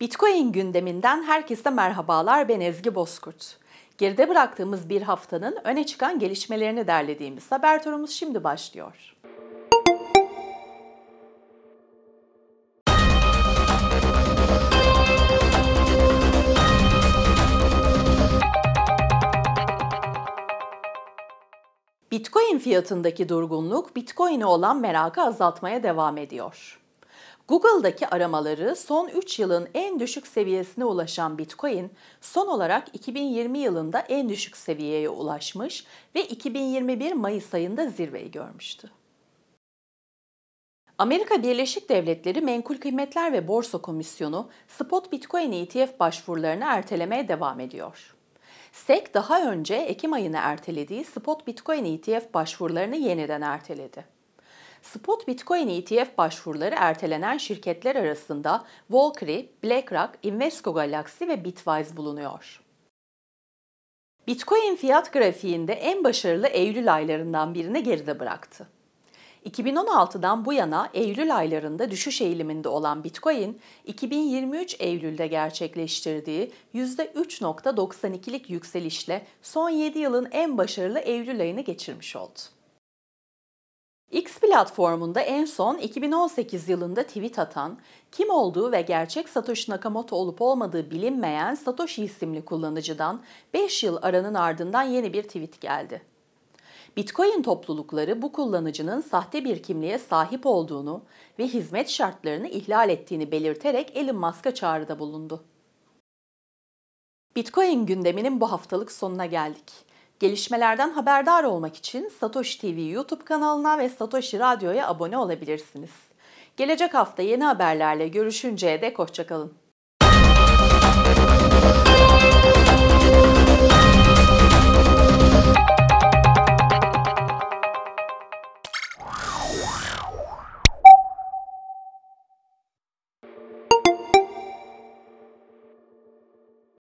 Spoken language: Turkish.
Bitcoin gündeminden herkese merhabalar. Ben Ezgi Bozkurt. Geride bıraktığımız bir haftanın öne çıkan gelişmelerini derlediğimiz haber turumuz şimdi başlıyor. Bitcoin fiyatındaki durgunluk Bitcoin'e olan merakı azaltmaya devam ediyor. Google'daki aramaları son 3 yılın en düşük seviyesine ulaşan Bitcoin, son olarak 2020 yılında en düşük seviyeye ulaşmış ve 2021 Mayıs ayında zirveyi görmüştü. Amerika Birleşik Devletleri Menkul Kıymetler ve Borsa Komisyonu spot Bitcoin ETF başvurularını ertelemeye devam ediyor. SEC daha önce Ekim ayını ertelediği spot Bitcoin ETF başvurularını yeniden erteledi. Spot Bitcoin ETF başvuruları ertelenen şirketler arasında Valkyrie, BlackRock, Invesco Galaxy ve Bitwise bulunuyor. Bitcoin fiyat grafiğinde en başarılı Eylül aylarından birini geride bıraktı. 2016'dan bu yana Eylül aylarında düşüş eğiliminde olan Bitcoin, 2023 Eylül'de gerçekleştirdiği %3.92'lik yükselişle son 7 yılın en başarılı Eylül ayını geçirmiş oldu. X platformunda en son 2018 yılında tweet atan, kim olduğu ve gerçek Satoshi Nakamoto olup olmadığı bilinmeyen Satoshi isimli kullanıcıdan 5 yıl aranın ardından yeni bir tweet geldi. Bitcoin toplulukları bu kullanıcının sahte bir kimliğe sahip olduğunu ve hizmet şartlarını ihlal ettiğini belirterek Elon Musk'a çağrıda bulundu. Bitcoin gündeminin bu haftalık sonuna geldik. Gelişmelerden haberdar olmak için Satoshi TV YouTube kanalına ve Satoshi Radyo'ya abone olabilirsiniz. Gelecek hafta yeni haberlerle görüşünceye dek hoşçakalın.